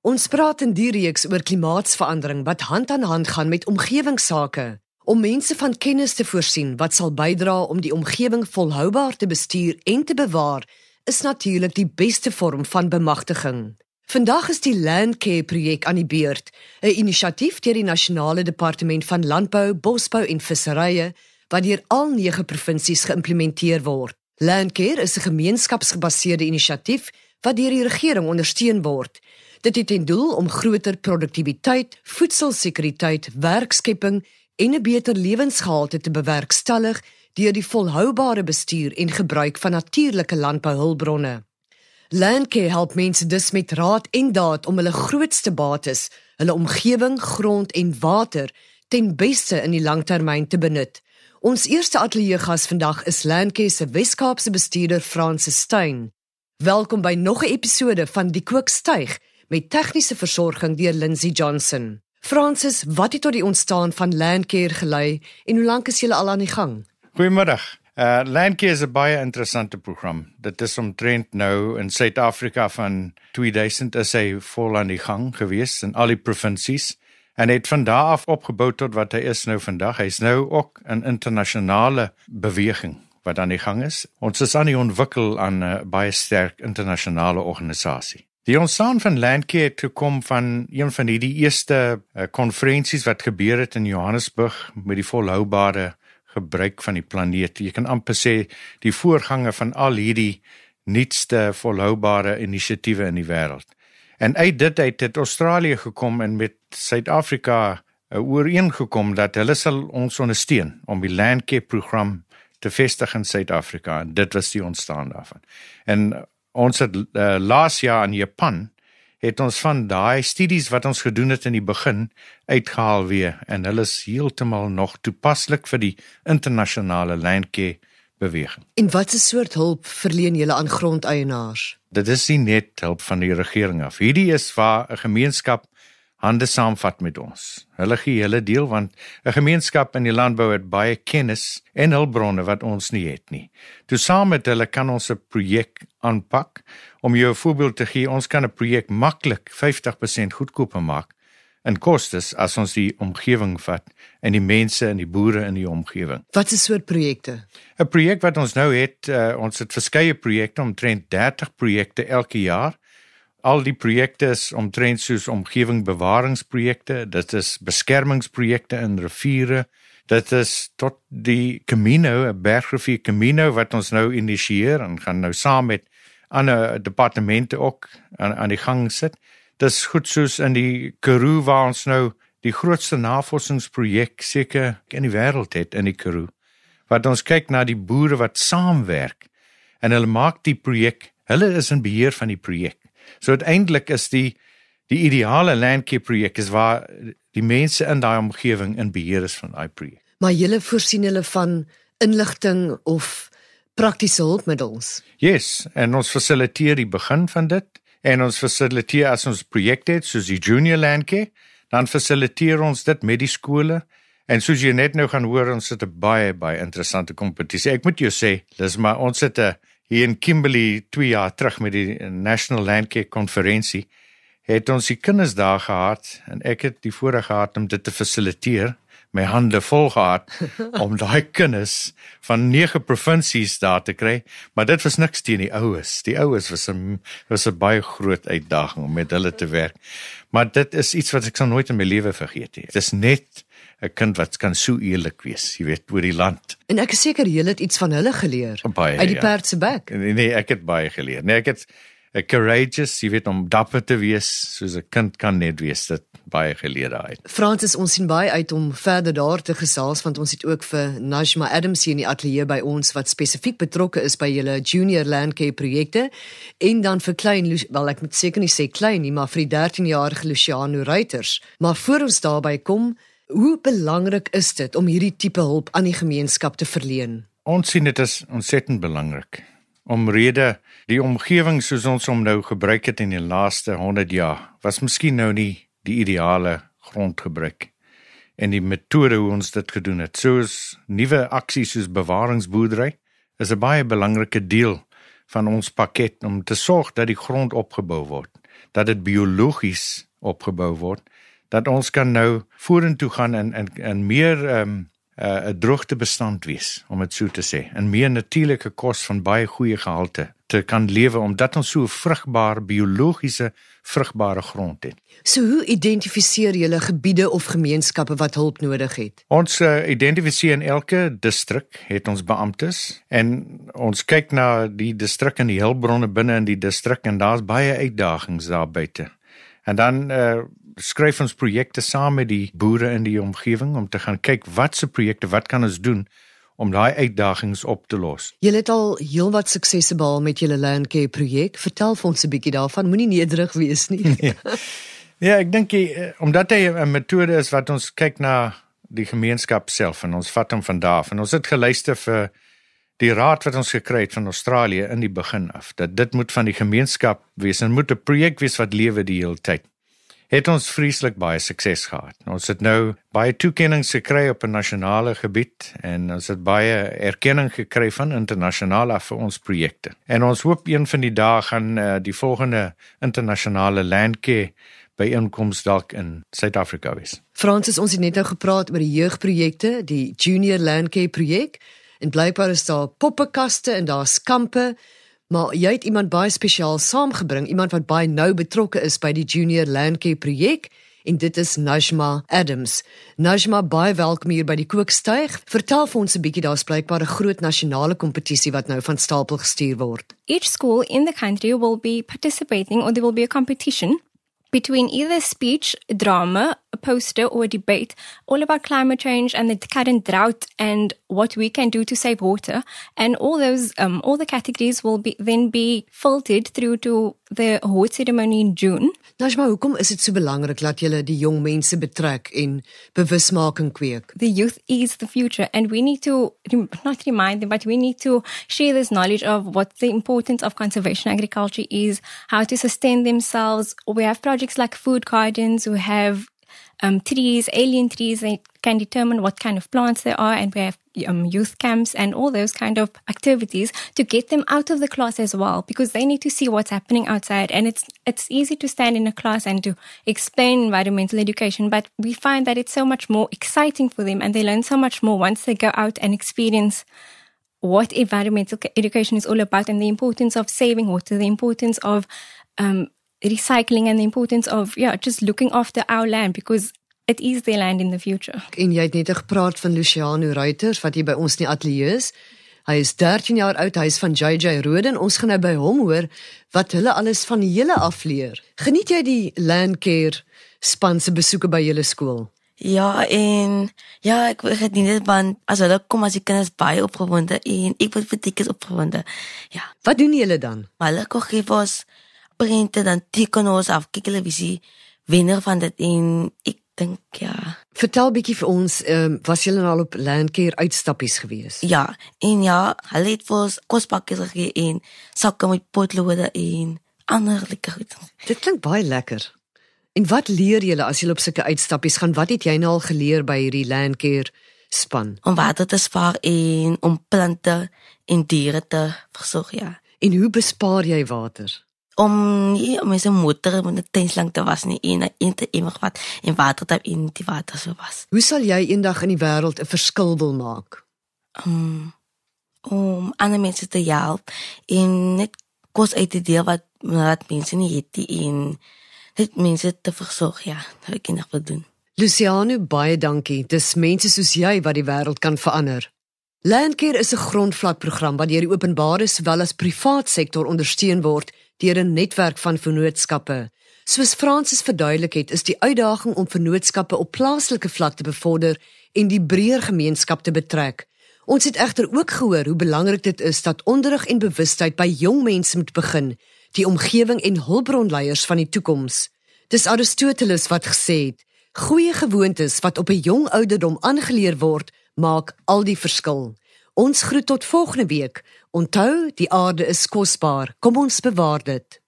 Ons praat in die reeks oor klimaatsverandering wat hand aan hand gaan met omgewingsake om mense van kennis te voorsien wat sal bydra om die omgewing volhoubaar te bestuur en te bewaar is natuurlik die beste vorm van bemagtiging. Vandag is die Landcare projek aan die beurt, 'n inisiatief deur die Nasionale Departement van Landbou, Bosbou en Visserye wat deur al 9 provinsies geïmplementeer word. Landcare is 'n gemeenskapsgebaseerde inisiatief wat deur die regering ondersteun word. Dit het ten doel om groter produktiwiteit, voedselsekuriteit, werkskepping en 'n beter lewensgehalte te bewerkstellig deur die volhoubare bestuur en gebruik van natuurlike landbouhulpbronne. Landcare help mense dus met raad en daad om hulle grootste bates, hulle omgewing, grond en water ten beste in die langtermyn te benut. Ons eerste ateljeegas vandag is Landcare se Wes-Kaapse bestuurder Francis Steyn. Welkom by nog 'n episode van Die Kook styg met tegniese versorging deur Lindsey Johnson. Francis, wat het tot die ontstaan van Landcare gelei en hoe lank is julle al aan die gang? Goeiemiddag. Uh Landcare is 'n baie interessante program. Dit is omtrent nou in Suid-Afrika van 2000 is hy vol aan die gang gewees in al die provinsies en het van daar af opgebou tot wat hy is nou vandag. Hy's nou ook 'n internasionale beweging wat aan die gang is. Ons is aan die ontwikkel aan 'n uh, baie sterk internasionale organisasie. Die ontstaan van Landcare het kom van een van hierdie eerste konferensies uh, wat gebeur het in Johannesburg met die volhoubare gebruik van die planeet. Jy kan amper sê die voorgange van al hierdie nuutste volhoubare inisiatiewe in die wêreld. En uit dit uit het Australië gekom en met Suid-Afrika uh, ooreengekom dat hulle sal ons ondersteun om die Landcare program te vestig in Suid-Afrika. Dit was die ontstaan daarvan. En ons het uh, laas jaar in Japan het ons van daai studies wat ons gedoen het in die begin uitgehaal weer en hulle is heeltemal nog toepaslik vir die internasionale landcare beweging. En watse soort hulp verleen julle aan grondeienaars? Dit is nie net hulp van die regering af. Hierdie is waar 'n gemeenskap hande saamvat met ons. Hulle gee hulle deel want 'n gemeenskap in die landbou het baie kennis en hulpbronne wat ons nie het nie. Toe saam met hulle kan ons 'n projek aanpak. Om jou 'n voorbeeld te gee, ons kan 'n projek maklik 50% goedkoper maak in kostes as ons die omgewing vat en die mense en die boere in die omgewing. Wat is soort projekte? 'n Projek wat ons nou het, uh, ons het verskeie projekte, omtrent 30 projekte elke jaar Al die projekte is omtrent soos omgewingsbewaringsprojekte, dit is beskermingsprojekte in riviere. Dit is tot die Camino, 'n bergrivier Camino wat ons nou initieer en gaan nou saam met ander departemente ook aan aan die gang sit. Dis goed soos in die Karoo waar ons nou die grootste navorsingsprojek seker in die wêreld het in die Karoo. Wat ons kyk na die boere wat saamwerk en hulle maak die projek, hulle is in beheer van die projek. So uiteindelik is die die ideale landcare projek is waar die mense in daai omgewing in beheer is van daai projek. Maar julle voorsien hulle van inligting of praktiese hulpmiddels. Yes, en ons fasiliteer die begin van dit en ons fasiliteer as ons projekte het soos die junior landcare, dan fasiliteer ons dit met die skole en soos jy net nou gaan hoor ons het 'n baie baie interessante kompetisie. Ek moet jou sê, dis maar ons het 'n hier in Kimberley 2 jaar terug met die National Landcare konferensie het ons die kinders daar gehad en ek het die voorreg gehad om dit te fasiliteer my hande vol gehad om daai kinders van nege provinsies daar te kry. Maar dit was niks teen die oues die oues was 'n was 'n baie groot uitdaging om met hulle te werk. Maar dit is iets wat ek sal nooit in my lewe vergeet nie. Dit is net 'n kind wat kan so eerlik wees, jy weet, oor die land. En ek is seker jy het iets van hulle geleer baie, uit die ja. perd se bek. Nee, nee, ek het baie geleer. Nee, ek het 'n courageous, jy weet, om dapper te wees soos 'n kind kan net wees. Dit baie geleer daai. Francis, ons sien baie uit om verder daar te gesels want ons het ook vir Najma Adams hier in die ateljee by ons wat spesifiek betrokke is by julle junior landcare projekte en dan vir klein wel ek moet seker nie sê klein nie, maar vir die 13-jarige Luciano Reuters. Maar voor ons daarby kom, Hoe belangrik is dit om hierdie tipe hulp aan die gemeenskap te verleen? Ons sien dit as ontsettend belangrik. Omrede die omgewing soos ons hom nou gebruik het in die laaste 100 jaar, was miskien nou nie die ideale grondgebruik en die metode hoe ons dit gedoen het. Soos nuwe aksies soos bewaringsboerdery is 'n baie belangrike deel van ons pakket om te sorg dat die grond opgebou word, dat dit biologies opgebou word, dat ons kan nou vorentoe gaan en en en meer ehm um, 'n uh, droogtebestand wees om dit so te sê, en meer natuurlike kos van baie goeie gehalte te kan lewe omdat ons so vrugbaar biologiese vrugbare grond het. So hoe identifiseer julle gebiede of gemeenskappe wat hulp nodig het? Ons uh, identifiseer in elke distrik het ons beamptes en ons kyk na die distrik en die hulpbronne binne in die distrik en daar's baie uitdagings daar buite. En dan uh, skryf ons projekte saam met die boere in die omgewing om te gaan kyk watse projekte wat kan ons doen om daai uitdagings op te los. Julle het al heelwat suksese behaal met julle landcare projek. Vertel vir ons 'n bietjie daarvan. Moenie nederig wees nie. Nee. Ja, ek dink eh, omdat hy 'n metode is wat ons kyk na die gemeenskap self en ons vat hom van daar af en ons het geluister vir die raad wat ons gekry het van Australië in die begin af dat dit moet van die gemeenskap wees en moet 'n projek wees wat lewe die hele tyd het ons vreeslik baie sukses gehad. Ons het nou baie toekenninge gekry op 'n nasionale gebied en ons het baie erkenning gekry van internasionaal af vir ons projekte. En ons hoop een van die dae gaan uh, die volgende internasionale landcare by inkoms dalk in Suid-Afrika wees. Fransis, ons het net nou gepraat oor die jeugprojekte, die Junior Landcare projek. En blykbaar is daar poppekaste en daar's kampe Maar jy het iemand baie spesiaal saamgebring, iemand wat baie nou betrokke is by die Junior Landcare projek en dit is Najma Adams. Najma, baie welkom hier by die Kookstuig. Vertel vir ons 'n bietjie daar's blykbaar 'n groot nasionale kompetisie wat nou van stapel gestuur word. Each school in the country will be participating or there will be a competition between either speech, drama, a poster, or a debate, all about climate change and the current drought and what we can do to save water. And all those, um, all the categories will be then be filtered through to the award ceremony in June. Najma, hoekom is dit so belangrik dat julle die jong mense betrek en bewusmaking kweek? The youth is the future and we need to not remind them but we need to share this knowledge of what the importance of conservation agriculture is, how to sustain themselves. We have projects like food gardens who have um, trees, alien trees. They can determine what kind of plants there are, and we have um, youth camps and all those kind of activities to get them out of the class as well, because they need to see what's happening outside. And it's it's easy to stand in a class and to explain environmental education, but we find that it's so much more exciting for them, and they learn so much more once they go out and experience what environmental education is all about and the importance of saving water, the importance of um, recycling and the importance of yeah just looking after our land because it is their land in the future. En jy het net gepraat van Luciano Reuters wat hier by ons in die ateljee is. Hy is 13 jaar oud, hy is van JJ Roden. Ons gaan nou by hom hoor wat hulle alles van die hele afleer. Geniet jy die Landcare span se besoeke by julle skool? Ja, en ja, ek geniet dit want as hulle kom as die kinders baie opgewonde en ek word vir tikkers opgewonde. Ja. Wat doen julle dan? Hulle kom gee ons prente dan teken ons af kyk hulle se wenner van dit en ek dink ja. Vertel bietjie vir ons, ehm um, was julle al op landcare uitstappies gewees? Ja, en ja, hulle het vir ons kospakkies gegee en sakke met potlode en ander lekker goed. Dit klink baie lekker. En wat leer julle as julle op sulke uitstappies gaan? Wat het jy nou al geleer by hierdie landcare span? Om water te spaar en om plante en diere te versorg, ja. En hoe bespaar jy water? Om nie om sy motor met 'n tenslang te was nie en in te immer wat en water te in die water so was. Hoe sal jy eendag in die wêreld 'n verskil wil maak? Um, om ander mense te help en net kos uit te deel wat wat mense nie het die en net mense te versorg ja, dat ek nog wil doen. Luciano, baie dankie. Dis mense soos jy wat die wêreld kan verander. Landcare is 'n grondvlakprogram wat deur die openbare sowel as privaat sektor ondersteun word deur 'n netwerk van vennootskappe. Soos Fransis verduidelik het, is die uitdaging om vennootskappe op plaaslike vlak te bevorder en die breër gemeenskap te betrek. Ons het egter ook gehoor hoe belangrik dit is dat onderrig en bewustheid by jong mense moet begin, die omgewing en hulpbronleiers van die toekoms. Dis Aristoteles wat gesê het: "Goeie gewoontes wat op 'n jong ouderdom aangeleer word, maak al die verskil." Ons groet tot volgende week. Onthou, die aarde is kosbaar. Kom ons bewaar dit.